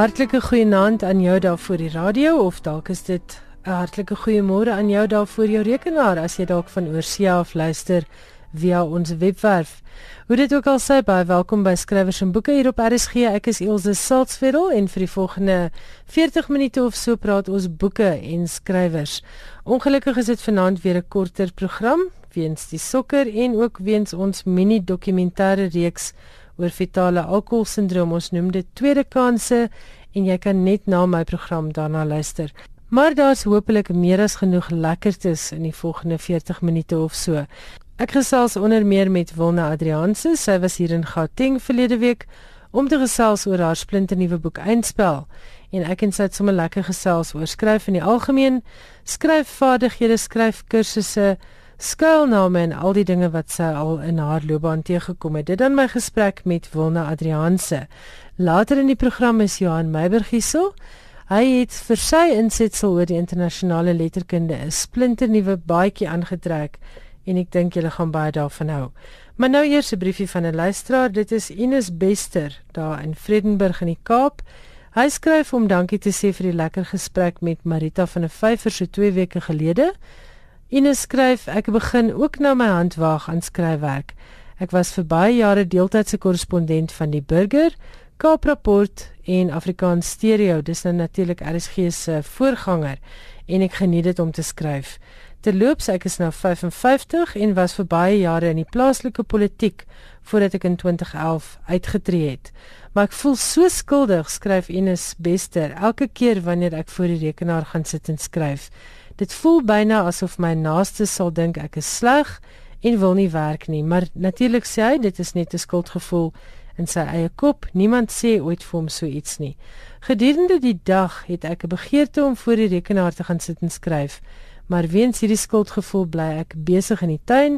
Hartlike goeienaand aan jou daar voor die radio of dalk is dit 'n hartlike goeiemôre aan jou daar voor jou rekenaar as jy dalk van oorsee af luister via ons webwerf. Hoe dit ook al sê, baie welkom by Skrywers en Boeke hier op RSG. Ek is Elsje Saltzfeld en vir die volgende 40 minute of so praat ons boeke en skrywers. Ongelukkig is dit vanaand weer 'n korter program weens die sokker en ook weens ons mini dokumentêre reeks oor fetale alkoholsindroom. Ons noem dit Tweede Kanse en jy kan net na my program daarna luister. Maar daar's hopelik meer as genoeg lekkertes in die volgende 40 minute of so. Ek gesels onder meer met Wilna Adrianse. Sy was hier in Gauteng verlede week om te gesels oor haar splinte nuwe boek Eindspel. En ek en sy het sommer lekker gesels oor skryf in die algemeen, skryfvaardighede, skryfkursusse, skuilname en al die dinge wat sy al in haar loopbaan teëgekom het. Dit dan my gesprek met Wilna Adrianse. Later in die program is Johan Meiberg hierso. Hy het vir sy insetsel oor die internasionale letterkunde 'n splinte nuwe baadjie aangetrek en ek dink julle gaan baie daarvan hou. Maar nou eers 'n briefie van 'n luisteraar. Dit is Ines Bester daar in Vredenburg in die Kaap. Hy skryf om dankie te sê vir die lekker gesprek met Marita van 'n vyfer so 2 weke gelede. Ines skryf ek begin ook nou my hand waag aan skryfwerk. Ek was vir baie jare deeltydse korrespondent van die Burger, Kaap Rapport en Afrikaans Stereo. Dis nou natuurlik RSG se voorganger en ek geniet dit om te skryf. Terloops, ek is nou 55 en was vir baie jare in die plaaslike politiek voordat ek in 2011 uitgetree het. Maar ek voel so skuldig, skryf Ines Bester, elke keer wanneer ek voor die rekenaar gaan sit en skryf. Dit voel byna asof my naaste sal dink ek is sleg en wil nie werk nie, maar natuurlik sê hy dit is net 'n skuldgevoel in sy eie kop. Niemand sê ooit vir hom so iets nie. Gedurende die dag het ek 'n begeerte om voor die rekenaar te gaan sit en skryf maar weens hierdie skuldgevoel bly ek besig in die tuin,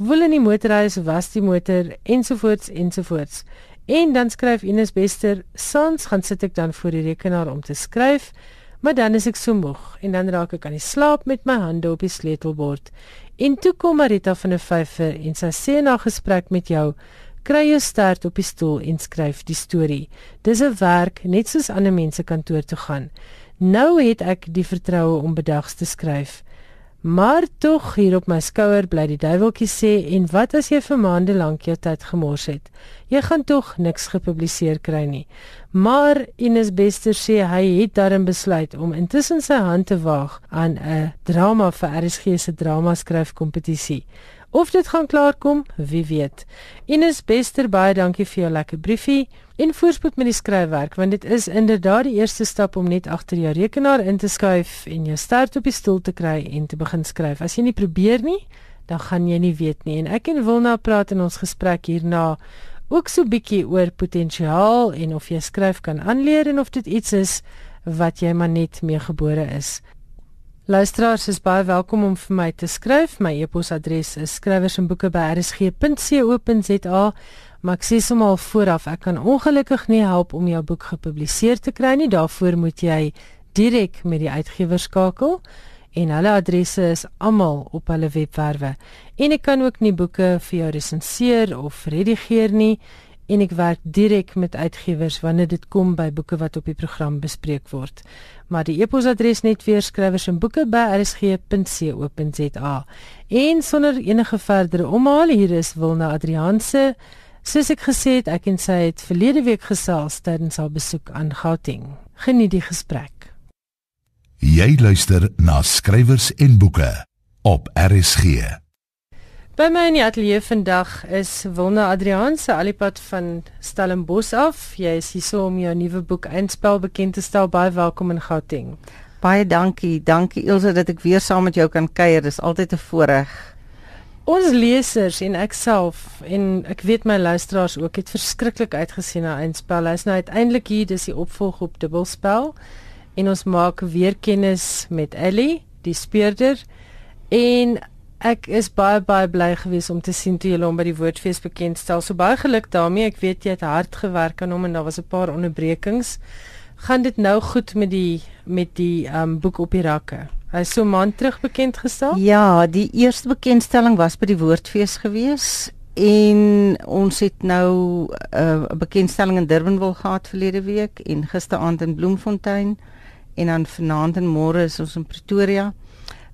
woel in die motorhuis, was die motor ensovoorts ensovoorts. En dan skryf Ines Bester, "Sans gaan sit ek dan voor die rekenaar om te skryf, maar dan is ek so moeg en dan raak ek aan die slaap met my hande op die sleutelbord." En toe kom Marita van 'n vyfer en sy sê na gesprek met jou, "Kry jou stert op die stoel en skryf die storie. Dis 'n werk net soos ander mense kantoor toe gaan." Nou het ek die vertroue om bedags te skryf. Maar tog hier op my skouer bly die duiweltjie sê en wat as jy vir maande lank jou tyd gemors het? Jy gaan tog niks gepubliseer kry nie. Maar Ines Bester sê hy het daarin besluit om intussen sy hand te waag aan 'n drama vir RSG se drama skryf kompetisie. Of dit gaan klaarkom, wie weet. Ines Bester baie dankie vir jou lekker briefie en voorspoed met die skryfwerk want dit is inderdaad die eerste stap om net agter jou rekenaar in te skuif en jou start op die stoel te kry en te begin skryf. As jy nie probeer nie, dan gaan jy nie weet nie. En ek en Wilna praat in ons gesprek hierna ook so bietjie oor potensiaal en of jy skryf kan aanleer en of dit iets is wat jy maar net mee gebore is. Luisteraars is baie welkom om vir my te skryf. My e-posadres is skrywersenboeke@rsg.co.za. Maar ek sê sommer vooraf, ek kan ongelukkig nie help om jou boek gepubliseer te kry nie. Daarvoor moet jy direk met die uitgewer skakel en hulle adresse is almal op hulle webwerwe. En ek kan ook nie boeke vir jou resenseer of redigeer nie en ek werk direk met uitgewers wanneer dit kom by boeke wat op die program bespreek word. Maar die e-posadres net weer skrywers en boeke by rsg.co.za. En sonder enige verdere omhaal hier is Wilna Adrianse. Soos ek gesê het, ek en sy het verlede week gesels tydens haar besoek aan Gauteng. Geniet die gesprek. Jy luister na skrywers en boeke op RSG. By my in die ateljee vandag is Wilna Adrian se alipad van Stellenbosch af. Jy is hier om jou nuwe boek Eindspel bekend te stel. Baie welkom in Gauteng. Baie dankie. Dankie Ilse dat ek weer saam met jou kan kuier. Dis altyd 'n voorreg. Ons lesers en ek self en ek weet my luisteraars ook het verskriklik uitgesien na Eindspel. Hy's nou uiteindelik hier, dis die opvolg op Dubbelspel. En ons maak weer kennis met Ellie, die speurder. En Ek is baie baie bly gewees om te sien toe julle hom by die woordfees bekendstel. So baie geluk daarmee. Ek weet jy het hard gewerk aan hom en daar was 'n paar onderbrekings. Gaan dit nou goed met die met die um boek op die rakke? Hy so maand terug bekend gestel? Ja, die eerste bekendstelling was by die woordfees gewees En ons het nou 'n uh, bekendstelling in Durban wil gehad verlede week en gisteraand in Bloemfontein en dan vanaand en môre is ons in Pretoria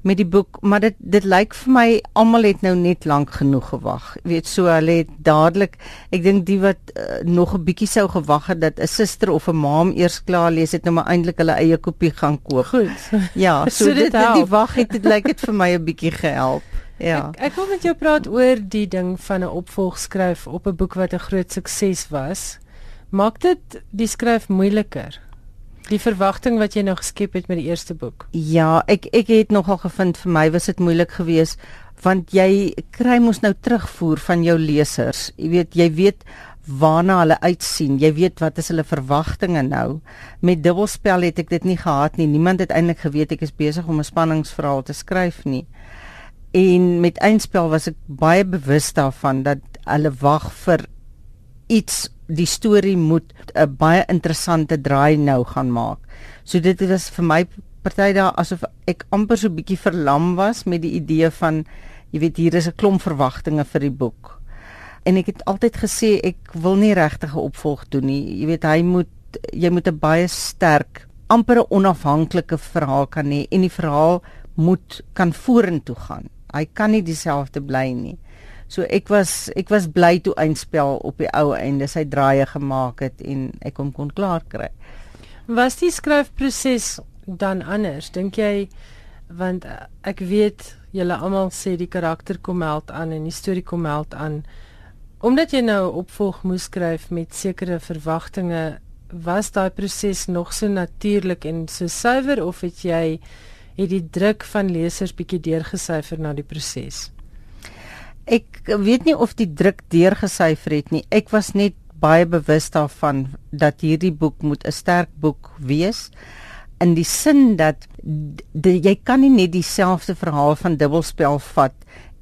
met die boek, maar dit dit lyk vir my almal het nou net lank genoeg gewag. Jy weet so hulle het dadelik ek dink die wat uh, nog 'n bietjie sou gewag het dat 'n suster of 'n maam eers klaar lees het nou maar eintlik hulle eie kopie gaan koop. Goed. Ja, so, so dit, dit die wag het dit lyk dit vir my 'n bietjie gehelp. Ja. Ek, ek wil met jou praat oor die ding van 'n opvolgskryf op 'n boek wat 'n groot sukses was. Maak dit die skryf moeiliker? Die verwagting wat jy nou geskep het met die eerste boek. Ja, ek ek het nogal gevind vir my was dit moeilik geweest want jy kry mos nou terugvoer van jou lesers. Jy weet, jy weet waarna hulle uitsien. Jy weet wat is hulle verwagtinge nou. Met dubbelspel het ek dit nie gehad nie. Niemand het eintlik geweet ek is besig om 'n spanningsverhaal te skryf nie. En met eindspel was ek baie bewus daarvan dat hulle wag vir iets die storie moet 'n baie interessante draai nou gaan maak. So dit was vir my party daar asof ek amper so bietjie verlam was met die idee van jy weet hier is 'n klomp verwagtinge vir die boek. En ek het altyd gesê ek wil nie regtig 'n opvolg doen nie. Jy weet hy moet jy moet 'n baie sterk amper 'n onafhanklike verhaal kan hê en die verhaal moet kan vorentoe gaan. Hy kan nie dieselfde bly nie. So ek was ek was bly toe eindspel op die ou einde sy draaie gemaak het en ek hom kon klaar kry. Was die skryfproses dan anders? Dink jy want eh, ek weet julle almal sê die karakter kom meld aan en die storie kom meld aan. Omdat jy nou opvolg moes skryf met sekere verwagtinge was daai proses nog so natuurlik en so suiwer of het jy het die druk van lesers bietjie deurgesyfer na die proses ek weet nie of die druk deurgesyfer het nie. Ek was net baie bewus daarvan dat hierdie boek moet 'n sterk boek wees in die sin dat die, jy kan nie net dieselfde verhaal van dubbelspel vat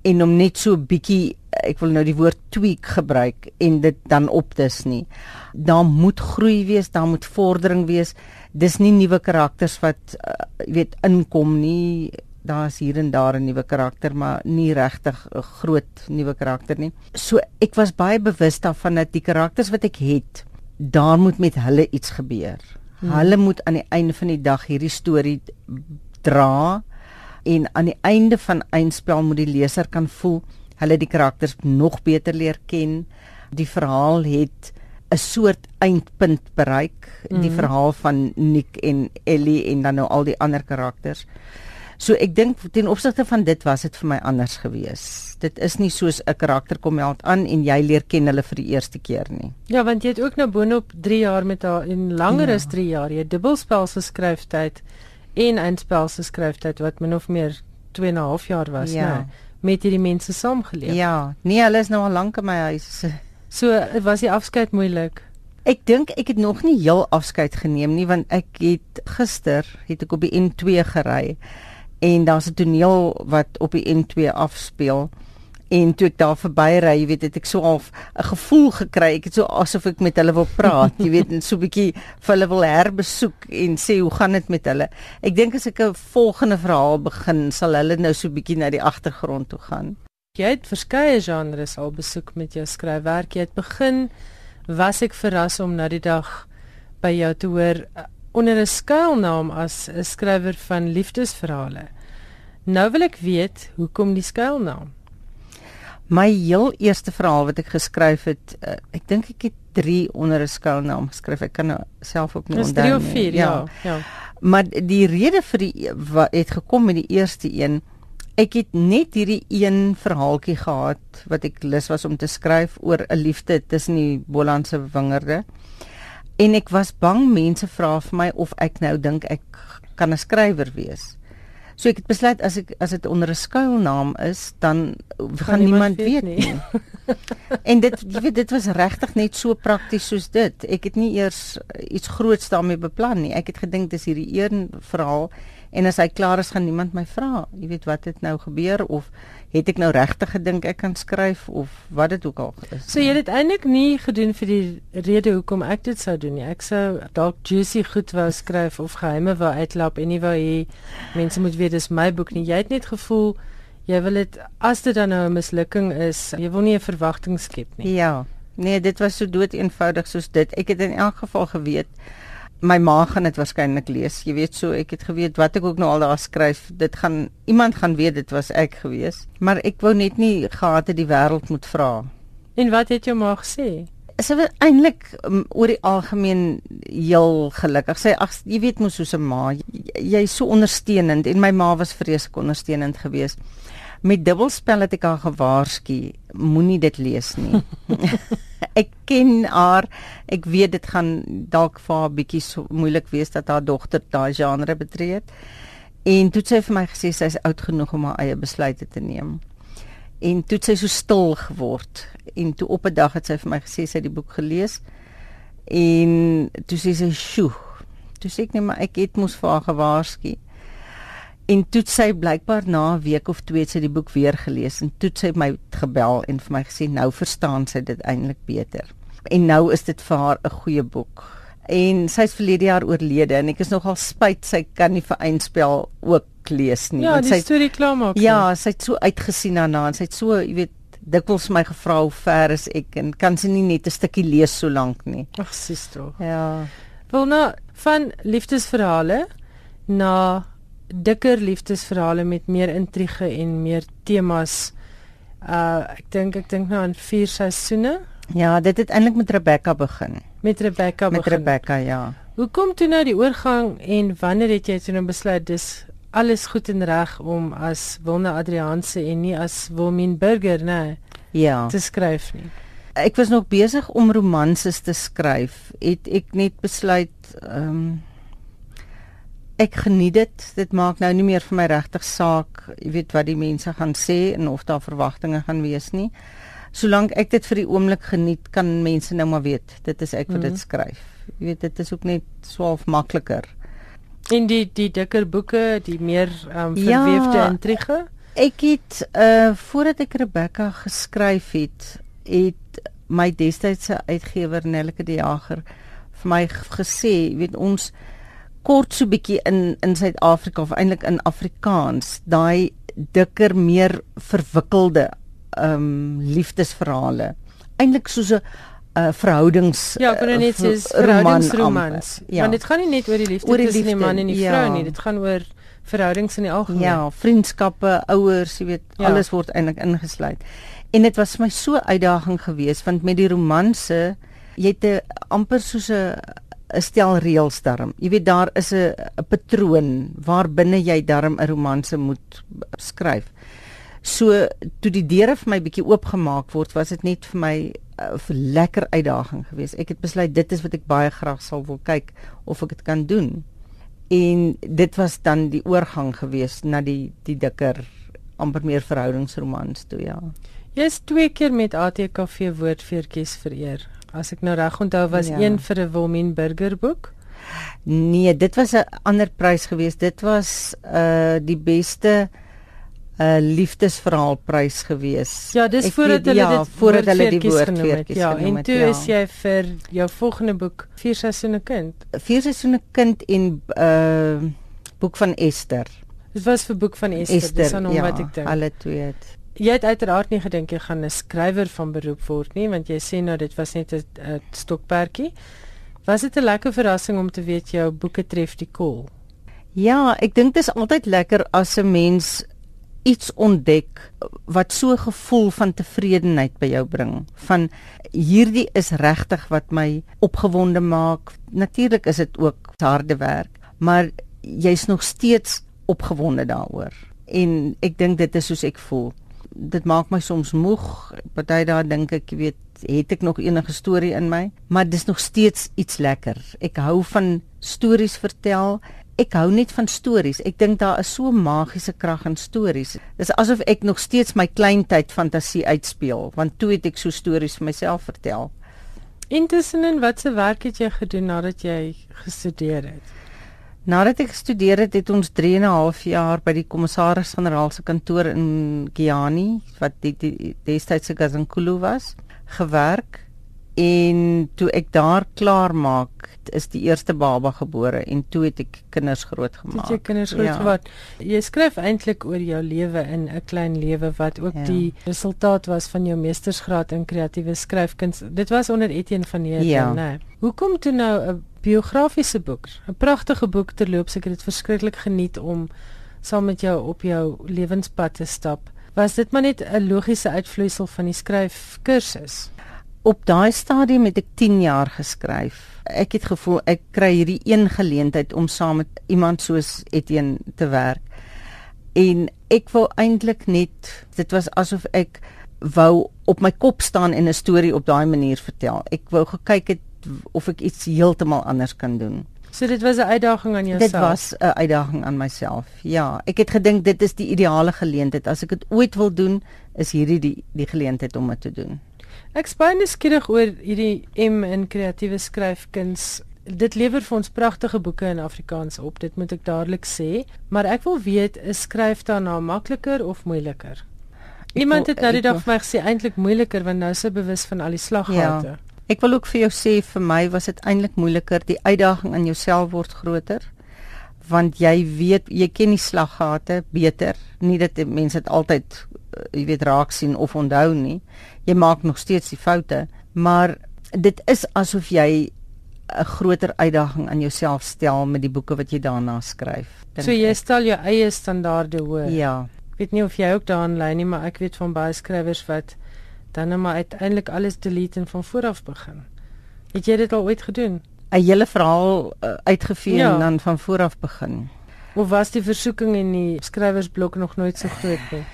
en hom net so bietjie ek wil nou die woord tweak gebruik en dit dan opdis nie. Daar moet groei wees, daar moet vordering wees. Dis nie nuwe karakters wat uh, weet inkom nie daar's hier en daar 'n nuwe karakter, maar nie regtig 'n groot nuwe karakter nie. So ek was baie bewus daarvan dat die karakters wat ek het, daar moet met hulle iets gebeur. Hmm. Hulle moet aan die einde van die dag hierdie storie dra en aan die einde van eindspel moet die leser kan voel hulle die karakters nog beter leer ken. Die verhaal het 'n soort eindpunt bereik, mm. die hmm. verhaal van Nick en Ellie en dan nou al die ander karakters. So ek dink ten opsigte van dit was dit vir my anders gewees. Dit is nie soos 'n karakter kom meld aan en jy leer ken hulle vir die eerste keer nie. Ja, want jy het ook nou boonop 3 jaar met haar en langer ja. as 3 jaar. Jy dubbelspel se skryftyd en eindspel se skryftyd wat min of meer 2 en 'n half jaar was, ja. nou, met hierdie mense saamgeleef. Ja, nee, hulle is nou al lank in my huis. So was die afskeid moeilik. Ek dink ek het nog nie heel afskeid geneem nie want ek het gister het ek op die N2 gery en daar's 'n toneel wat op die N2 afspeel en toe ek daar verby ry, jy weet, het ek so 'n gevoel gekry. Ek het so asof ek met hulle wil praat, jy weet, en so 'n bietjie vir hulle wil herbesoek en sê hoe gaan dit met hulle. Ek dink as ek 'n volgende verhaal begin, sal hulle nou so 'n bietjie na die agtergrond toe gaan. Jy het verskeie genres al besoek met jou skryfwerk. Jy het begin was ek verras om na die dag by jou te hoor onder 'n skuilnaam as 'n skrywer van liefdesverhale. Nou wil ek weet, hoekom die skuilnaam? My heel eerste verhaal wat ek geskryf het, uh, ek dink ek het 3 onder 'n skuilnaam geskryf. Ek kan nou self ook nie onthou nie. 3 of 4, ja. ja. Ja. Maar die rede vir die wat het gekom met die eerste een Ek het net hierdie een verhaaltjie gehad wat ek lus was om te skryf oor 'n liefde tussen die Bolandse wingerde en ek was bang mense vra vir my of ek nou dink ek kan 'n skrywer wees. So ek het besluit as ek as dit onder 'n skuilnaam is, dan gaan niemand weet nie. nie. en dit jy weet dit was regtig net so prakties soos dit. Ek het nie eers iets groots daarmee beplan nie. Ek het gedink dis hierdie een verhaal en as hy klaar is gaan niemand my vra. Jy weet wat het nou gebeur of het ek nou regtig gedink ek kan skryf of wat dit ook al is. So jy het dit eintlik nie gedoen vir die rede hoekom ek dit sou doen nie. Ek sou dalk juicy goed wou skryf of geheime wou uitlap en nie wou hê mense moet weet dis my boek nie. Jy het net gevoel jy wil dit as dit dan nou 'n mislukking is, jy wil nie 'n verwagting skep nie. Ja. Nee, dit was so dood eenvoudig soos dit. Ek het in elk geval geweet my ma gaan dit waarskynlik lees. Jy weet so, ek het geweet wat ek ook nou al daar skryf, dit gaan iemand gaan weet dit was ek gewees. Maar ek wou net nie gehad het die wêreld moet vra. En wat het jou ma gesê? sy was eintlik um, oor die algemeen heel gelukkig. Sy ag jy weet mos hoe se ma, jy's so ondersteunend en my ma was vreeslik ondersteunend geweest. Met dubbelspel het ek haar gewaarsku, moenie dit lees nie. ek ken haar. Ek weet dit gaan dalk vir haar bietjie so moeilik wees dat haar dogter daai genre betree. En toe sy vir my gesê sy is oud genoeg om haar eie besluite te neem en toe sy so stil geword en toe op 'n dag het sy vir my gesê sy het die boek gelees en toe sê sy sjoe toe sê ek net maar ek het mos vir haar gewaarsku en toe sy blykbaar na 'n week of twee sy die boek weer gelees en toe sy my gebel en vir my gesê nou verstaan sy dit eintlik beter en nou is dit vir haar 'n goeie boek en sy's verlede jaar oorlede en ek is nogal spyt sy kan nie vir eindspel ook lees nie. Ja, die sy storie klaar maak. Ja, sy het so uitgesien daarna en sy het so, jy weet, dikwels my gevra hoe ver is ek en kan sy nie net 'n stukkie lees so lank nie. Ag, sis tog. Ja. Wil nou van liefdesverhale na dikker liefdesverhale met meer intrige en meer temas. Uh ek dink ek dink nou aan vier seisoene. Ja, dit het eintlik met Rebecca begin. Met Rebecca begin. Met Rebecca, ja. Hoe kom toe nou die oorgang en wanneer het jy toe nou besluit dis alles goed en reg om as Wilna Adrianse en nie as Wilmien Burger, né? Ja. te skryf nie. Ek was nog besig om romanses te skryf. Het ek net besluit ehm um, ek geniet dit. Dit maak nou nie meer vir my regtig saak, jy weet wat die mense gaan sê en of daar verwagtinge gaan wees nie. Solank ek dit vir die oomblik geniet, kan mense nou maar weet dit is ek wat dit skryf. Jy weet dit is ook net swaalf makliker. En die die dikker boeke, die meer um, verweefde ja, intrige. Ek het uh voordat ek Rebecca geskryf het, het my destydse uitgewer Nelleke die Jager vir my gesê, weet ons kort so bietjie in in Suid-Afrika of eintlik in Afrikaans, daai dikker, meer verwikkelde um liefdesverhale. Eintlik soos 'n uh, verhoudings Ja, ek wil net sê verhoudingsromans. Ja. Want dit gaan nie net oor die liefde tussen die man en die ja. vrou nie, dit gaan oor verhoudings in die algemeen. Ja, vriendskappe, ouers, jy weet, ja. alles word eintlik ingesluit. En dit was vir my so uitdaging geweest want met die romanse jy het amper soos 'n 'n stel reëls daarom. Jy weet daar is 'n 'n patroon waar binne jy daarom 'n romanse moet skryf. So toe die deure vir my bietjie oopgemaak word, was dit net vir my 'n uh, lekker uitdaging geweest. Ek het besluit dit is wat ek baie graag sal wil kyk of ek dit kan doen. En dit was dan die oorgang geweest na die die dikker amper meer verhoudingsromans toe ja. Jy's twee keer met ATKV woordfeertjies vereer. As ek nou reg onthou was ja. een vir 'n Wilmien Burger boek. Nee, dit was 'n ander prys geweest. Dit was uh die beste 'n uh, liefdesverhaalprys gewees. Ja, dis voordat hulle ja, dit voordat hulle die woordfeertjies ja, genoem het. Ja, en toe ja. is jy vir jou volgende boek Vier seisoene kind. Vier seisoene kind en uh boek van Esther. Dit was vir boek van Esther, Esther dis aan hom ja, wat ek dink. Alle twee het. Jy het uiteraard nie gedink jy gaan 'n skrywer van beroep word nie, want jy sê nou dit was net 'n stokperdjie. Was dit 'n lekker verrassing om te weet jou boeke tref die kol? Ja, ek dink dit is altyd lekker as 'n mens iets ontdek wat so gevoel van tevredenheid by jou bring van hierdie is regtig wat my opgewonde maak natuurlik is dit ook harde werk maar jy's nog steeds opgewonde daaroor en ek dink dit is soos ek voel dit maak my soms moeg party daar dink ek jy weet het ek nog enige storie in my maar dis nog steeds iets lekker ek hou van stories vertel ek hou net van stories. Ek dink daar is so magiese krag in stories. Dis asof ek nog steeds my kleintyd fantasie uitspeel, want toe het ek so stories vir myself vertel. Intussen watse werk het jy gedoen nadat jy gestudeer het? Nadat ek gestudeer het, het ons 3 en 'n half jaar by die kommissaris-generaal se kantoor in Giani, wat die, die destydse Gazankulu was, gewerk en toe ek daar klaar maak is die eerste baba gebore en toe het ek kinders grootgemaak. Het jy kinders grootgeword? Ja. Jy skryf eintlik oor jou lewe in 'n klein lewe wat ook ja. die resultaat was van jou meestersgraad in kreatiewe skryfkuns. Dit was onder Etienne van Heerden, ja. né? Hoekom toe nou 'n biografiese boek? 'n Pragtige boek terloops, ek het dit verskriklik geniet om saam met jou op jou lewenspad te stap. Was dit maar net 'n logiese uitvloeisel van die skryfkursus? Op daai stadium het ek 10 jaar geskryf. Ek het gevoel ek kry hierdie een geleentheid om saam met iemand soos Etienne te werk. En ek wou eintlik net dit was asof ek wou op my kop staan en 'n storie op daai manier vertel. Ek wou gekyk het of ek iets heeltemal anders kan doen. So dit was 'n uitdaging aan jouself. Dit was 'n uitdaging aan myself. Ja, ek het gedink dit is die ideale geleentheid. As ek dit ooit wil doen, is hierdie die die geleentheid om dit te doen. Ek spyne skieurig oor hierdie M in kreatiewe skryfkuns. Dit lewer vir ons pragtige boeke in Afrikaans op, dit moet ek dadelik sê, maar ek wil weet, is skryf daarna makliker of moeiliker? Iemand het nou die dag vir my gesê eintlik moeiliker want nou hy bewus van al die slaggate. Ja. Ek wil ook vir jou sê vir my was dit eintlik moeiliker, die uitdaging aan jouself word groter want jy weet jy ken die slaggate beter nie dat mense dit altyd jy weet raak sien of onthou nie jy maak nog steeds die foute, maar dit is asof jy 'n groter uitdaging aan jouself stel met die boeke wat jy daarna skryf. So jy stel jou eie standaarde hoër. Ja. Ek weet nie of jy ook daarin lê nie, maar ek weet van baie skrywers wat dan net maar uiteindelik alles delete en van voor af begin. Het jy dit al ooit gedoen? 'n Hele verhaal uh, uitgevee ja. en dan van voor af begin. Of was die versoeking in die skrywersblok nog nooit so groot nie?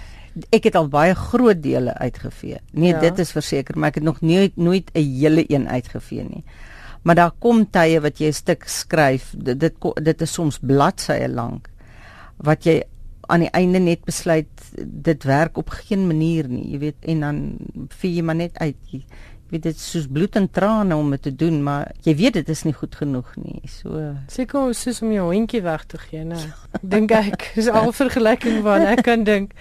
Ek het al baie groot dele uitgevee. Nee, ja. dit is verseker, maar ek het nog nooit nooit 'n hele een uitgevee nie. Maar daar kom tye wat jy 'n stuk skryf, dit dit, dit is soms bladsye lank wat jy aan die einde net besluit dit werk op geen manier nie, jy weet, en dan vee jy maar net uit. Jy, weet dit soos bloed en trane om dit te doen, maar jy weet dit is nie goed genoeg nie. So seker soos om jou hondjie weg te gee, né? Dink ek, is al vergelyking wat ek kan dink.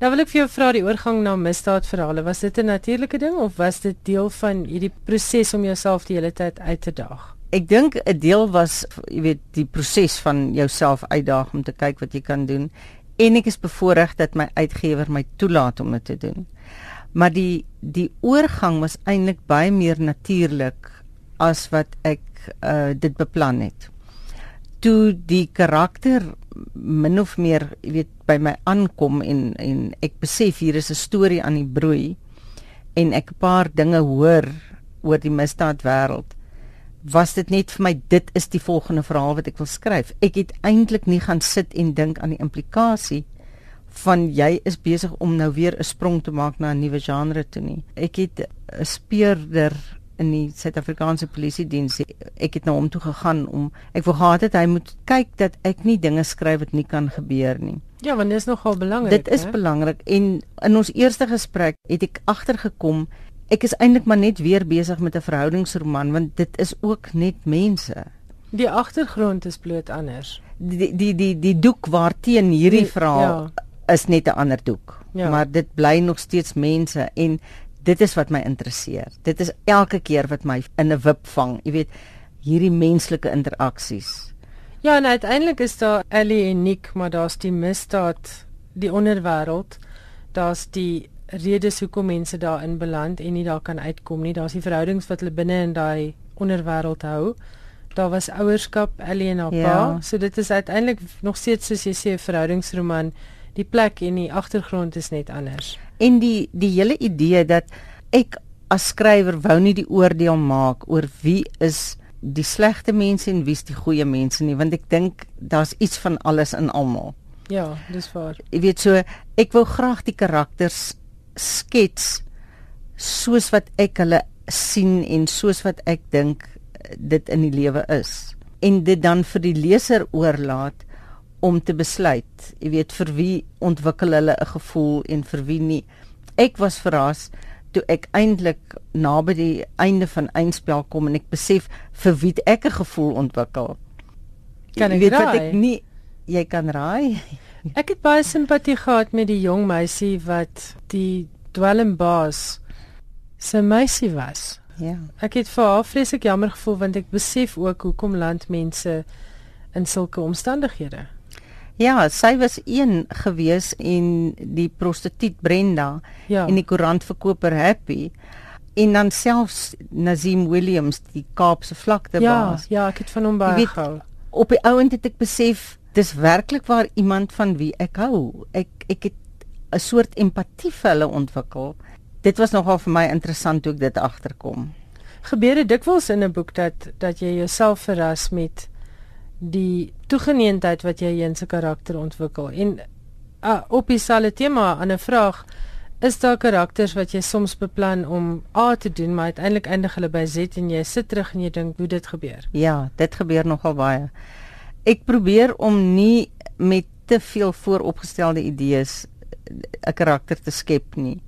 Nou wil ek vir jou vra die oorgang na misdaadverhale, was dit 'n natuurlike ding of was dit deel van hierdie proses om jouself die hele tyd uit te daag? Ek dink 'n deel was, jy weet, die proses van jouself uitdaag om te kyk wat jy kan doen en ek is bevoorreg dat my uitgewer my toelaat om dit te doen. Maar die die oorgang was eintlik baie meer natuurlik as wat ek uh, dit beplan het. Toe die karakter min of meer, jy weet, by my aankom en en ek besef hier is 'n storie aan die broei en ek 'n paar dinge hoor oor die misdaadwêreld was dit net vir my dit is die volgende verhaal wat ek wil skryf. Ek het eintlik nie gaan sit en dink aan die implikasie van jy is besig om nou weer 'n sprong te maak na 'n nuwe genre toe nie. Ek het 'n speurder in die Suid-Afrikaanse Polisie diens. Ek het na hom toe gegaan om ek wou gehad het hy moet kyk dat ek nie dinge skryf wat nie kan gebeur nie. Ja, want dit is nogal belangrik. Dit is he? belangrik en in ons eerste gesprek het ek agtergekom ek is eintlik maar net weer besig met 'n verhoudingsroman want dit is ook net mense. Die agtergrond is bloot anders. Die die die die doek waarteen hierdie verhaal ja. is net 'n ander doek. Ja. Maar dit bly nog steeds mense en dit is wat my interesseer. Dit is elke keer wat my in 'n wip vang, jy weet, hierdie menslike interaksies. Ja, en uiteindelik is daar Ellie en Nick, maar daar's die misdaad, die onderwêreld. Daar's die redes hoekom mense daarin beland en nie daar kan uitkom nie. Daar's die verhoudings wat hulle binne in daai onderwêreld hou. Daar was ouerskap, Ellie en haar ja. pa. So dit is uiteindelik nog steeds soos jy sê 'n verhoudingsroman. Die plek en die agtergrond is net anders en die die hele idee dat ek as skrywer wou nie die oordeel maak oor wie is die slegte mense en wie's die goeie mense nie want ek dink daar's iets van alles in almal. Ja, dis waar. Jy weet so ek wou graag die karakters skets soos wat ek hulle sien en soos wat ek dink dit in die lewe is en dit dan vir die leser oorlaat om te besluit. Jy weet vir wie ontwikkel hulle 'n gevoel en vir wie nie. Ek was verras toe ek eintlik naby die einde van eindspel kom en ek besef vir wie ek 'n gevoel ontwikkel. Kan ek weet raai? wat ek nie jy kan raai. Ek het baie simpatie gehad met die jong meisie wat die dwelmbaas se meisie was. Ja. Ek het vir haar vreeslik jammer gevoel want ek besef ook hoekom land mense in sulke omstandighede. Ja, sy was een gewees en die prostituut Brenda Ja. en die koerantverkoper Happy en dan selfs Nazim Williams die Kaapse vlakte ja, baas. ja, ek het van hom baie gehou. Op die ouend het ek besef dis werklik waar iemand van wie ek hou. Ek ek het 'n soort empatie vir hulle ontwikkel. Dit was nogal vir my interessant toe ek dit agterkom. Gebeur dit dikwels in 'n boek dat dat jy jouself verras met die toegeneentheid wat jy in se karakter ontwikkel. En uh, op dieselfde tema 'n vraag is daar karakters wat jy soms beplan om A te doen, maar uiteindelik eindig hulle by Z en jy sit terug en jy dink hoe dit gebeur. Ja, dit gebeur nogal baie. Ek probeer om nie met te veel vooropgestelde idees 'n karakter te skep nie.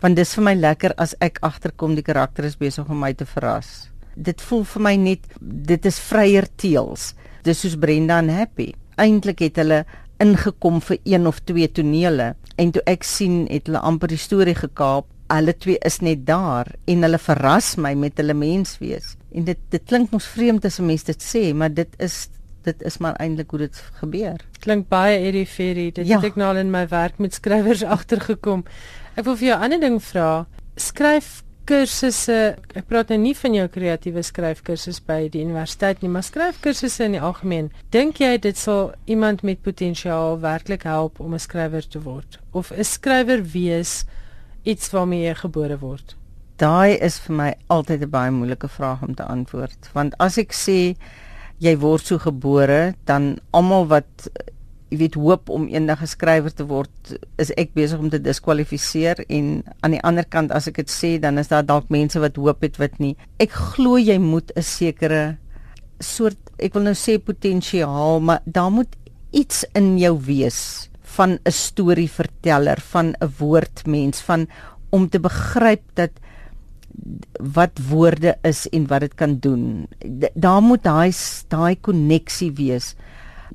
Want dis vir my lekker as ek agterkom die karakter is besig om my te verras. Dit voel vir my net dit is vryer teels. Dis soos Brenda en Happy. Eintlik het hulle ingekom vir een of twee tonele en toe ek sien het hulle amper die storie gekaap. Hulle twee is net daar en hulle verras my met hulle menswees. En dit dit klink mos vreemd as 'n mens dit sê, maar dit is dit is maar eintlik hoe dit gebeur. Klink baie Eddie Ferry. Dit Ja. het ek nou al in my werk met skrywers agtergekom. Ek wil vir jou 'n ander ding vra. Skryf kursusse. Ek praat nou nie van jou kreatiewe skryfkursus by die universiteit nie, maar skryfkursusse in die algemeen. Dink jy dit sal iemand met potensiaal werklik help om 'n skrywer te word? Of is skrywer wees iets waarmee jy gebore word? Daai is vir my altyd 'n baie moeilike vraag om te antwoord, want as ek sê jy word so gebore, dan almal wat jy weet hoop om eendag 'n skrywer te word, is ek besig om te diskwalifiseer en aan die ander kant as ek dit sê, dan is daar dalk mense wat hoop het wat nie. Ek glo jy moet 'n sekere soort ek wil nou sê potensiaal, maar daar moet iets in jou wees van 'n storieverteller, van 'n woordmens, van om te begryp dat wat woorde is en wat dit kan doen. Daar moet daai daai koneksie wees.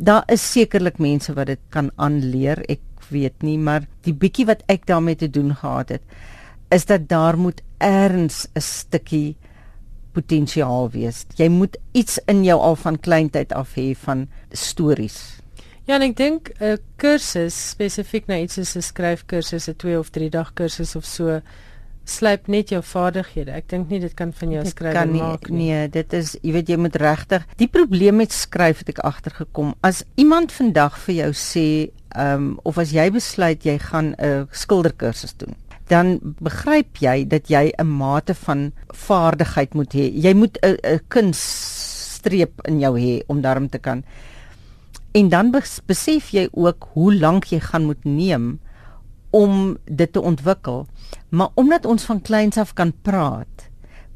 Daar is sekerlik mense wat dit kan aanleer, ek weet nie, maar die bietjie wat ek daarmee te doen gehad het, is dat daar moet erns 'n stukkie potensiaal wees. Jy moet iets in jou al van kleintyd af hê van stories. Ja, en ek dink 'n kursus spesifiek na iets soos 'n skryfkursus, 'n 2 of 3 dag kursus of so, slyp net jou vaardighede. Ek dink nie dit kan van jou kan nie, maak nie. Nee, dit is jy weet jy moet regtig. Die probleem met skryf het ek agtergekom. As iemand vandag vir jou sê, ehm um, of as jy besluit jy gaan 'n skilderkursus doen, dan begryp jy dat jy 'n mate van vaardigheid moet hê. Jy moet 'n 'n kunststreep in jou hê om daarom te kan. En dan bes- besef jy ook hoe lank jy gaan moet neem om dit te ontwikkel. Maar omdat ons van kleins af kan praat,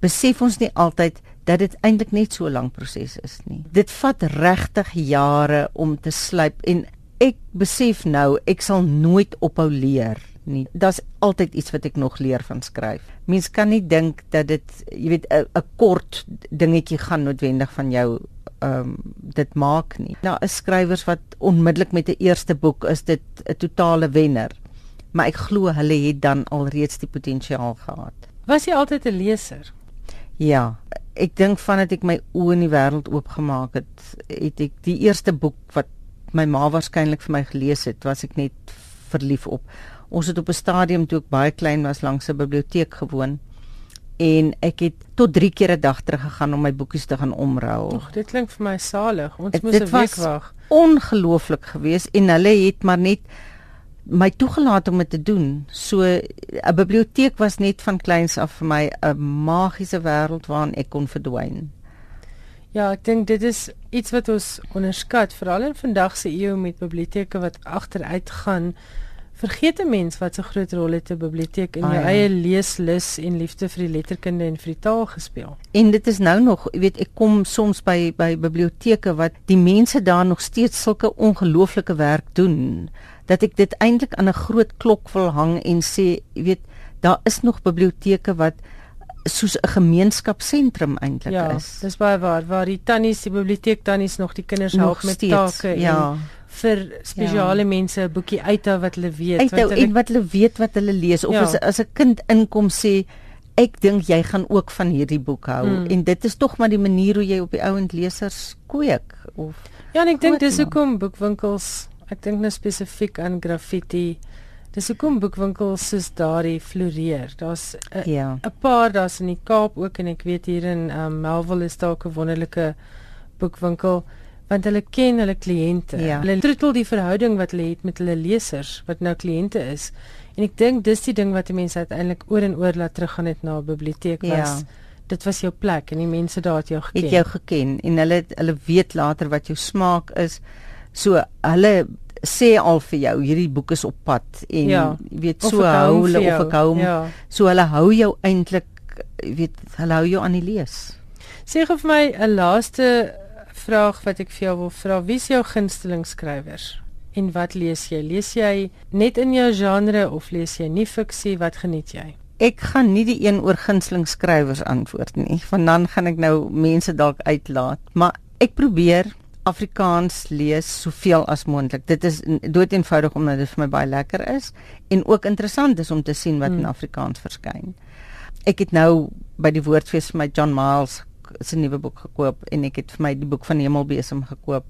besef ons nie altyd dat dit eintlik net so 'n lang proses is nie. Dit vat regtig jare om te slyp en ek besef nou ek sal nooit ophou leer nie. Daar's altyd iets wat ek nog leer van skryf. Mens kan nie dink dat dit, jy weet, 'n kort dingetjie gaan noodwendig van jou ehm um, dit maak nie. Daar is skrywers wat onmiddellik met 'n eerste boek is dit 'n totale wenner. Maar ek glo hulle het dan alreeds die potensiaal gehad. Was jy altyd 'n leser? Ja, ek dink vandat ek my oë in die wêreld oopgemaak het, het ek die eerste boek wat my ma waarskynlik vir my gelees het, was ek net verlief op. Ons het op 'n stadium toe ek baie klein was langs 'n biblioteek gewoon en ek het tot 3 keer 'n dag teruggegaan om my boekies te gaan omruil. Ag, dit klink vir my salig. Ons Dit- moes dit 'n week was- wag. ongelooflik geweest en hulle het maar net my toegelaat om dit te doen. So 'n biblioteek was net van kleins af vir my 'n magiese wêreld waarin ek kon verdwyn. Ja, ek dink dit is iets wat ons onderskat, veral in vandag se eeu met biblioteke wat agteruit gaan. Vergeet 'n mens wat so groot rol het 'n biblioteek in jou Baie. eie leeslus en liefde vir die letterkunde en vir die taal gespeel. En dit is nou nog, jy weet, ek kom soms by by biblioteke wat die mense daar nog steeds sulke ongelooflike werk doen dat ek dit eintlik aan 'n groot klok wil hang en sê, jy weet, daar is nog biblioteke wat soos 'n gemeenskapsentrum eintlik Ja, is. dis baie waar waar die tannies, die biblioteek tannies nog die kinders help met steeds, take ja. en vir spesiale ja. mense 'n boekie uithou wat hulle weet uithou en wat hulle weet wat hulle lees of Ja. ja. as as 'n kind inkom sê ek dink jy gaan ook van hierdie boek hou mm. en dit is tog maar die manier hoe jy op die ouend lesers kweek of Ja, en ek dink dis hoekom boekwinkels, ek dink nou spesifiek aan graffiti. Dis hoekom boekwinkels soos daardie floreer. Daar's 'n ja. paar daar's in die Kaap ook en ek weet hier in um, Melville is daar 'n wonderlike boekwinkel want hulle ken hulle kliënte. Ja. Hulle troetel die verhouding wat hulle het met hulle lesers wat nou kliënte is. En ek dink dis die ding wat mense uiteindelik oor en oor laat teruggaan net na 'n biblioteek was. Ja. Dit was jou plek en die mense daar het jou geken. Het jou geken en hulle hulle weet later wat jou smaak is. So hulle sê al vir jou hierdie boek is op pad en ja. jy weet so hou hulle of ek hou. Ja. So hulle hou jou eintlik weet hulle hou jou aan die lees. Sê gou vir my 'n laaste vraag wat ek vir jou wil vra. Wie is jou gunsteling skrywer? En wat lees jy? Lees jy net in jou genre of lees jy nie fiksie? Wat geniet jy? Ek gaan nie die een oor gunsteling skrywers antwoord nie. Want dan gaan ek nou mense dalk uitlaat, maar ek probeer Afrikaans lees soveel as moontlik. Dit is doeteenvoudig omdat dit vir my baie lekker is en ook interessant is om te sien wat hmm. in Afrikaans verskyn. Ek het nou by die woordfees vir my John Miles se nuwe boek gekoop en ek het vir my die boek van Hemelbesem gekoop.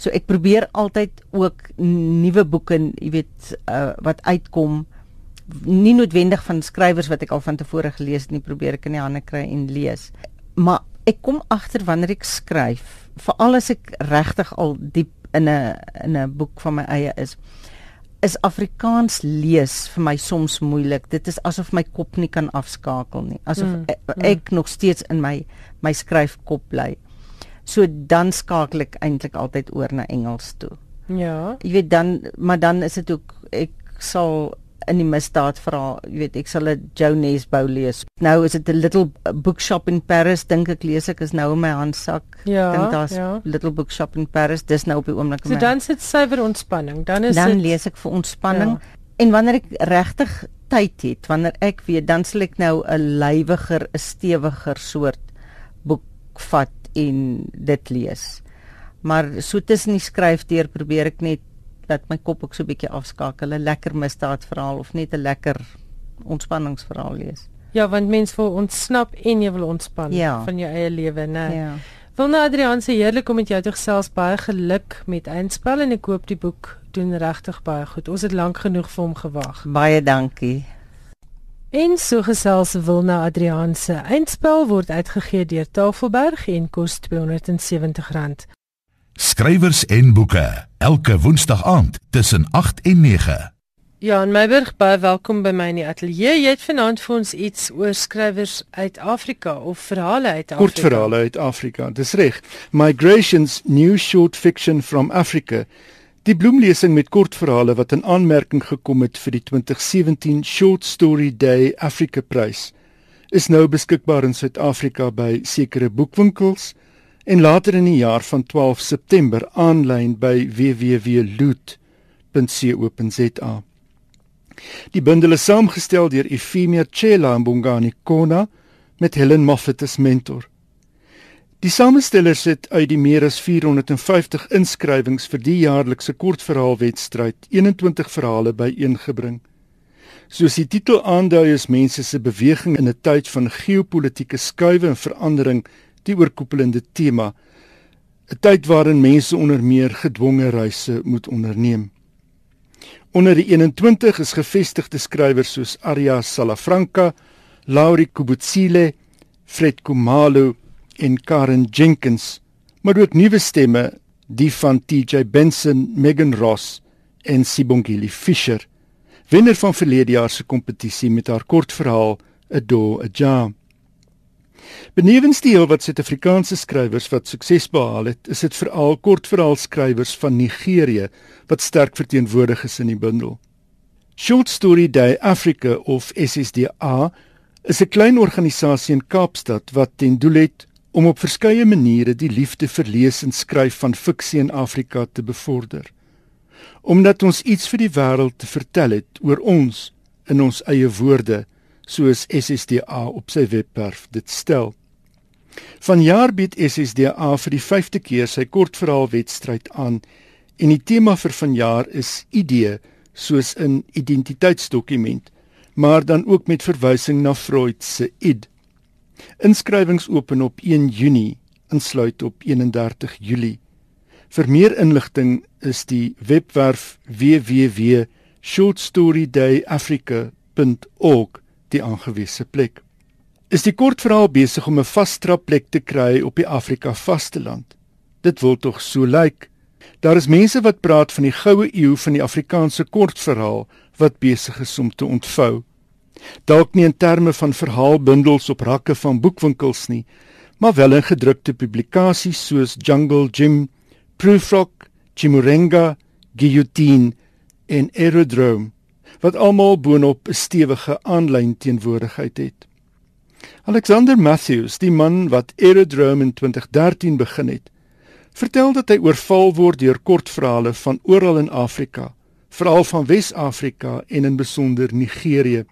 So ek probeer altyd ook nuwe boeke, jy weet, uh, wat uitkom nie noodwendig van skrywers wat ek al van tevore gelees het nie, probeer ek in die hande kry en lees. Maar ek kom agter wanneer ek skryf, veral as ek regtig al diep in 'n in 'n boek van my eie is, is Afrikaans lees vir my soms moeilik. Dit is asof my kop nie kan afskakel nie. Asof mm, ek, mm. ek nog steeds in my my skryfkop bly. So dan skakel ek eintlik altyd oor na Engels toe. Ja. Jy weet dan maar dan is dit ook ek sal in die misdaad verhaal, jy weet, ek sal 'n Jones bou lees. Nou is dit 'n little bookshop in Paris, dink ek lees ek is nou in my handsak. Ja, dink daar's ja. little bookshop in Paris. Dis nou op die oomblik. So dan sit suiwer ontspanning. Dan is dan Dan lees ek vir ontspanning. Ja. En wanneer ek regtig tyd het, wanneer ek weet, dan sal ek nou 'n lywiger, 'n stewiger soort boek vat en dit lees. Maar so tussen die skryf deur probeer ek net dat my kop ook so 'n bietjie afskakel, 'n lekker misdaadverhaal of net 'n lekker ontspanningsverhaal lees. Ja, want mens wil ontsnap en jy wil ontspan ja. van jou eie lewe, né? Ja. Wilna Adrian se heerlik om met jou te gesels, baie geluk met eindspel en ek hoop die boek doen regtig baie goed. Ons het lank genoeg vir hom gewag. Baie dankie. En so gesels Wilna Adrian se eindspel word uitgegee deur Tafelberg en kos R270. Skrywers en boeke elke woensdag aand tussen 8 en 9. Jan Meiburg, baie welkom by my in die ateljee. Jy het vanaand vir ons iets oor skrywers uit Afrika of verhale uit Afrika. Kortverhale uit Afrika. Dis reg. Migrations New Short Fiction from Africa. Die bloemlesing met kortverhale wat in aanmerking gekom het vir die 2017 Short Story Day Africa Prys is nou beskikbaar in Suid-Afrika by sekere boekwinkels en later in die jaar van 12 September aanlyn by www.loot.co.za. Die bundel is saamgestel deur Efimia Chela Mbongani Kona met Helen Moffat as mentor. Die samestellers het uit die meer as 450 inskrywings vir die jaarlikse kortverhaalwedstryd 21 verhale byeengebring. Soos die titel aandui is mense se beweging in 'n tyd van geopolitiese skuwe en verandering die oorkoepelende tema 'n tyd waarin mense onder meer gedwonge reise moet onderneem. Onder die 21 is gevestigde skrywers soos Arya Salafranca, Laurie Kubutsile, Fred Kumalo en Karen Jenkins, maar ook nuwe stemme, die van TJ Benson, Megan Ross en Sibongile Fisher, wenner van verlede jaar se kompetisie met haar kortverhaal A Door a Jar. Benewens die heel wat Suid-Afrikaanse skrywers wat sukses behaal het, is dit veral kortverhaalskrywers van Nigerië wat sterk verteenwoordig is in die bundel. Short Story Day Africa of SSDA is 'n klein organisasie in Kaapstad wat ten doel het om op verskeie maniere die liefde vir lees en skryf van fiksie in Afrika te bevorder. Omdat ons iets vir die wêreld te vertel het oor ons in ons eie woorde soos SSDA op sy webwerf dit stel. Vanjaar bied SSDA vir die 5de keer sy kortverhaalwedstryd aan en die tema vir vanjaar is idee soos 'n identiteitsdokument maar dan ook met verwysing na Freud se id. Inskrywings open op 1 Junie, insluit op 31 Julie. Vir meer inligting is die webwerf www.shortstoryDayAfrica.org die aangewese plek. Is die kortverhaal besig om 'n vaste plek te kry op die Afrika vasteland? Dit wil tog so lyk. Daar is mense wat praat van die goue eeu van die Afrikaanse kortverhaal wat besig is om te ontvou. Dalk nie in terme van verhaalbundels op rakke van boekwinkels nie, maar wel in gedrukte publikasies soos Jungle Jim, Proofrock, Chimurenga, Guillotine en Aerodrome wat almal boonop 'n stewige aanlyn teenwoordigheid het. Alexander Matthews, die man wat Aerodrome in 2013 begin het, vertel dat hy oorval word deur kortverhale van oral in Afrika, veral van Wes-Afrika en in besonder Nigerië.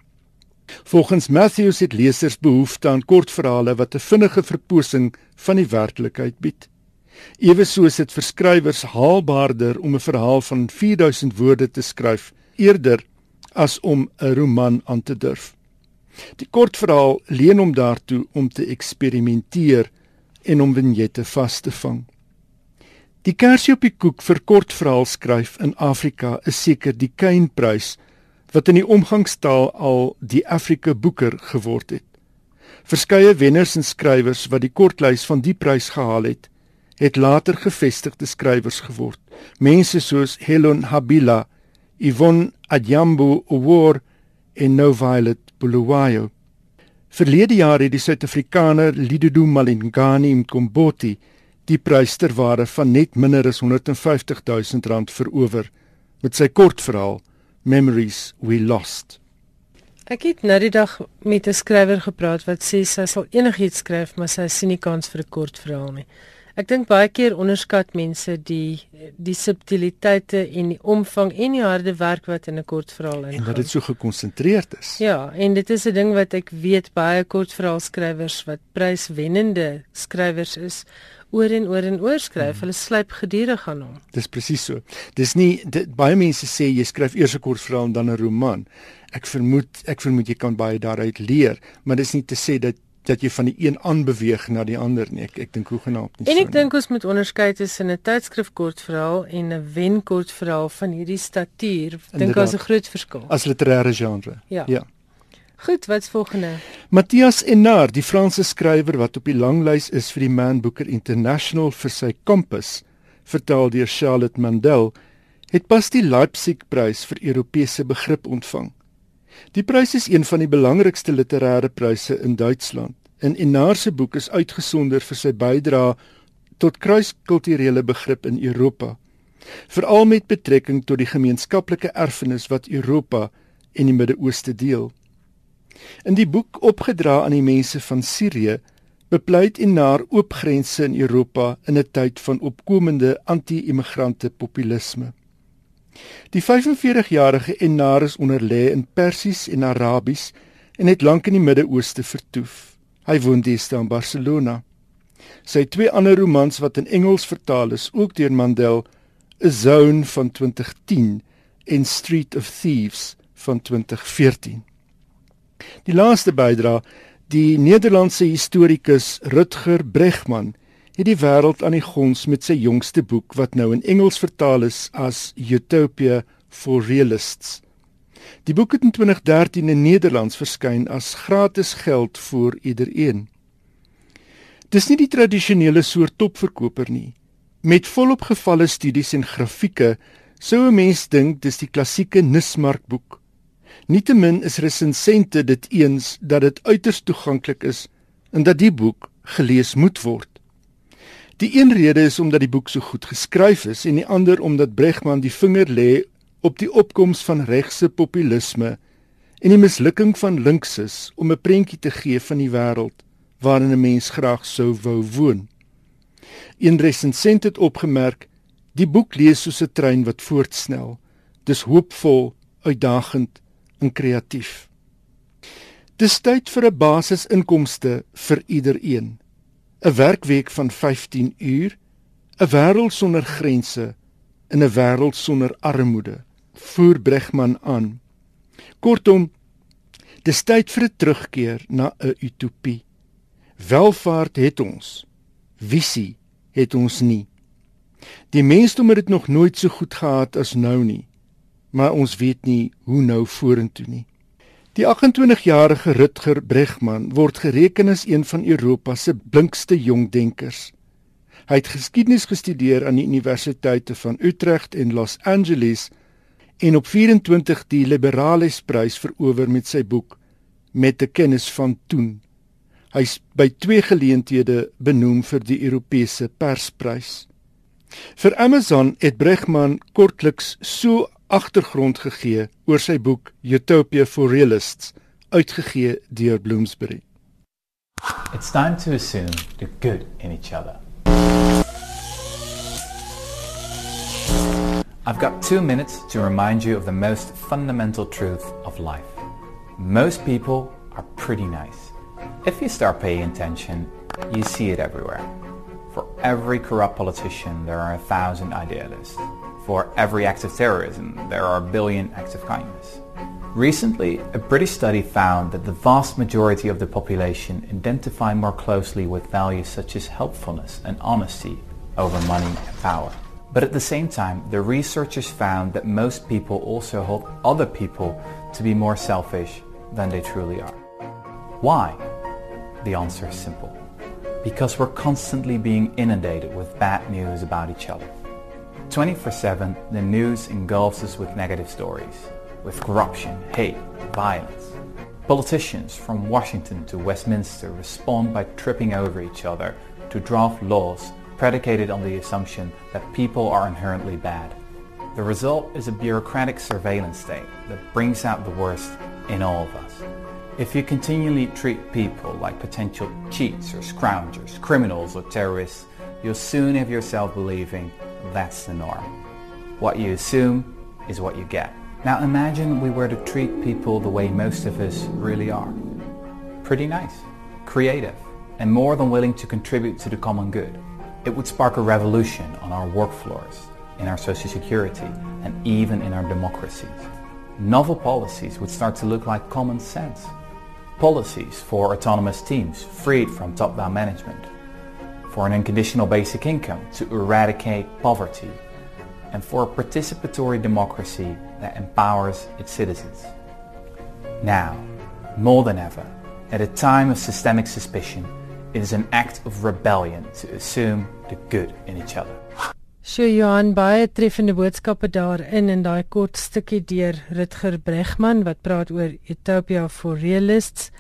Volgens Matthews het lesers behoefte aan kortverhale wat 'n vinnige verposing van die werklikheid bied. Eweso is dit vir skrywers haalbaarder om 'n verhaal van 4000 woorde te skryf eerder as om 'n roman aan te durf. Die kortverhaal leen hom daartoe om te eksperimenteer en om vignette vas te vang. Die kersie op die koek vir kortverhaal skryf in Afrika is seker die Kainprys wat in die omgangstaal al die Afrika Boeker geword het. Verskeie wenners en skrywers wat die kortlys van die prys gehaal het, het later gevestigde skrywers geword. Mense soos Helen Habila, Yvonne Adjambo Awor en No Violet Bulawayo. Verlede jaar het die Suid-Afrikaner Lidudu Malingani Mkomboti die prys ter waarde van net minder as 150 000 rand verower met sy kortverhaal Memories We Lost. Ek het nou die dag met 'n skrywer gepraat wat sê sy sal enigiets skryf, maar sy sien nie kans vir 'n kortverhaal nie. Ek dink baie keer onderskat mense die die subtiliteite en die omvang en die harde werk wat in 'n kortverhaal ingaan. En dat dit so gekonsentreerd is. Ja, en dit is 'n ding wat ek weet baie kortverhaalskrywers wat pryswennende skrywers is oor en oor en oor skryf. Hmm. Hulle slyp gedurig aan hom. Dis presies so. Dis nie dit, baie mense sê jy skryf eers 'n kortverhaal en dan 'n roman. Ek vermoed ek vermoed jy kan baie daaruit leer, maar dis nie te sê dat dat jy van die een aanbeweeg na die ander nie. Ek ek dink hoe genaamd nie. En ek dink ons moet onderskei tussen 'n tydskrif kortverhaal en 'n wen kortverhaal van hierdie statuur. Ek dink daar's 'n groot verskil. As literêre genre. Ja. ja. Goed, wat's volgende? Matthias Enard, die Franse skrywer wat op die langlys is vir die Man Booker International vir sy Compass, vertaal deur Charlotte Mandel, het pas die Leipzig-prys vir Europese begrip ontvang. Die prys is een van die belangrikste literêre pryse in Duitsland. En Enar se boek is uitgesonder vir sy bydrae tot kruiskulturele begrip in Europa, veral met betrekking tot die gemeenskaplike erfenis wat Europa en die Midde-Ooste deel. In die boek opgedra aan die mense van Sirië, bepleit Enar oop grense in Europa in 'n tyd van opkomende anti-immigrante populisme. Die 45-jarige Enar is onderlê in Persies en Arabies en het lank in die Midde-Ooste vertoef. Hy woon deesdae in Barcelona. Sy twee ander romans wat in Engels vertaal is, ook deur Mandel, A Zone van 2010 en Street of Thieves van 2014. Die laaste bydra, die Nederlandse historikus Rutger Bregman het die wêreld aan die gons met sy jongste boek wat nou in Engels vertaal is as Utopia for Realists. Die boek het in 2013 in Nederlands verskyn as gratis geld vir iedereen. Dis nie die tradisionele soort topverkoper nie. Met volop gevalle studies en grafieke sou 'n mens dink dis die klassieke Nismark boek. Nietemin is resensente dit eens dat dit uiters toeganklik is en dat die boek gelees moet word. Die een rede is omdat die boek so goed geskryf is en die ander omdat Bregman die vinger lê op die opkoms van regse populisme en die mislukking van linkses om 'n prentjie te gee van die wêreld waarin 'n mens graag sou wou woon. Een resensent het opgemerk: "Die boek lees soos 'n trein wat voortsnel. Dis hoopvol, uitdagend en kreatief." Dis tyd vir 'n basisinkomste vir iedereen. 'n werkweek van 15 uur, 'n wêreld sonder grense in 'n wêreld sonder armoede, voer Bregman aan. Kortom, Dis tyd vir 'n terugkeer na 'n utopie. Welvaart het ons. Visie het ons nie. Die mensdom het dit nog nooit so goed gehad as nou nie. Maar ons weet nie hoe nou vorentoe nie. Die 28-jarige Rutger Bregman word gereken as een van Europa se blinkste jong denkers. Hy het geskiedenis gestudeer aan die universiteite van Utrecht en Los Angeles en op 24 die Liberalesprys verower met sy boek Met 'n kennis van toen. Hy's by twee geleenthede benoem vir die Europese Persprys. Vir Amazon het Bregman kortliks so agtergrond gegee oor sy boek Utopia for Realists, uitgegee deur Bloomsbury. It's time to assume the good in each other. I've got two minutes to remind you of the most fundamental truth of life. Most people are pretty nice. If you start paying attention, you see it everywhere. For every corrupt politician, there are a thousand idealists. For every act of terrorism, there are a billion acts of kindness. Recently, a British study found that the vast majority of the population identify more closely with values such as helpfulness and honesty over money and power. But at the same time, the researchers found that most people also hold other people to be more selfish than they truly are. Why? The answer is simple. Because we're constantly being inundated with bad news about each other. 24-7, the news engulfs us with negative stories, with corruption, hate, violence. Politicians from Washington to Westminster respond by tripping over each other to draft laws predicated on the assumption that people are inherently bad. The result is a bureaucratic surveillance state that brings out the worst in all of us. If you continually treat people like potential cheats or scroungers, criminals or terrorists, you'll soon have yourself believing that's the norm. What you assume is what you get. Now imagine we were to treat people the way most of us really are. Pretty nice, creative, and more than willing to contribute to the common good. It would spark a revolution on our work floors, in our social security, and even in our democracies. Novel policies would start to look like common sense. Policies for autonomous teams freed from top-down management, for an unconditional basic income to eradicate poverty, and for a participatory democracy that empowers its citizens. Now, more than ever, at a time of systemic suspicion, it is an act of rebellion to assume the good in each other. Sjoe Johan baie treffende boodskappe daarin in daai kort stukkie deur Rutger Bregman wat praat oor Utopia for Realists.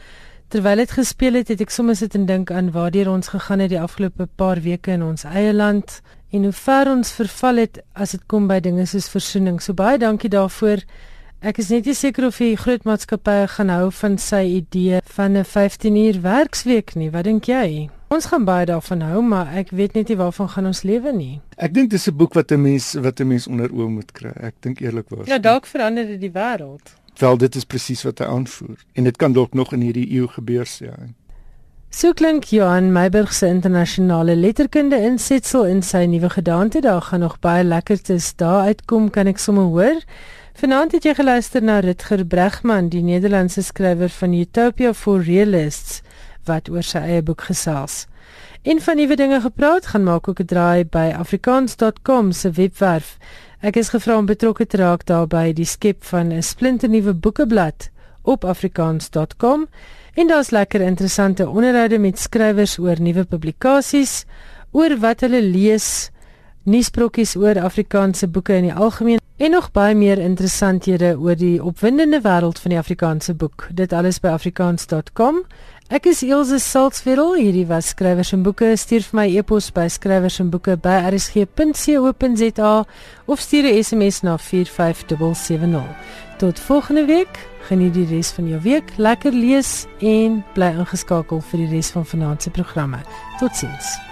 Terwyl dit gespeel het, het ek sommer sit en dink aan waartoe ons gegaan het die afgelope paar weke in ons eie land en hoe ver ons verval het as dit kom by dinge soos versoening. So baie dankie daarvoor. Ek is net nie seker of die groot maatskappye gaan hou van sy idee van 'n 15 uur werksweek nie. Wat dink jy? Ons gaan baie daarvan hou, maar ek weet net nie waarvan gaan ons lewe nie. Ek dink dis 'n boek wat 'n mens wat 'n mens onder oë moet kry. Ek dink eerlikwaar. Ja, dalk verander dit die wêreld. Wel, dit is presies wat hy aanvoer en dit kan dalk nog in hierdie eeu gebeur sê hy. So klink Johan Meiburg se internasionale letterkunde insetsel in sy nuwe gedaante. Daar gaan nog baie lekkertes daar uitkom, kan ek sommer hoor. Vanaand het jy geluister na Rutger Bregman, die Nederlandse skrywer van Utopia for Realists wat oor sy eie boek gesels. En van nuwe dinge gepraat, gaan maak ook 'n draai by afrikaans.com se webwerf. Ek is gevra om betrokke te raak daarbey die skep van 'n splinternuwe boekeblad op afrikaans.com. En daar's lekker interessante onderhoude met skrywers oor nuwe publikasies, oor wat hulle lees, nuusbrokkies oor Afrikaanse boeke in die algemeen en nog baie meer interessanthede oor die opwindende wêreld van die Afrikaanse boek. Dit alles by afrikaans.com. Ek is Elsje Salzwetel, hierdie was skrywers en boeke. Stuur vir my e-pos by skrywers en boeke by rsg.co.za of stuur 'n SMS na 45770. Tot volgende week. Geniet die res van jou week, lekker lees en bly ingeskakel vir die res van vanaand se programme. Totsiens.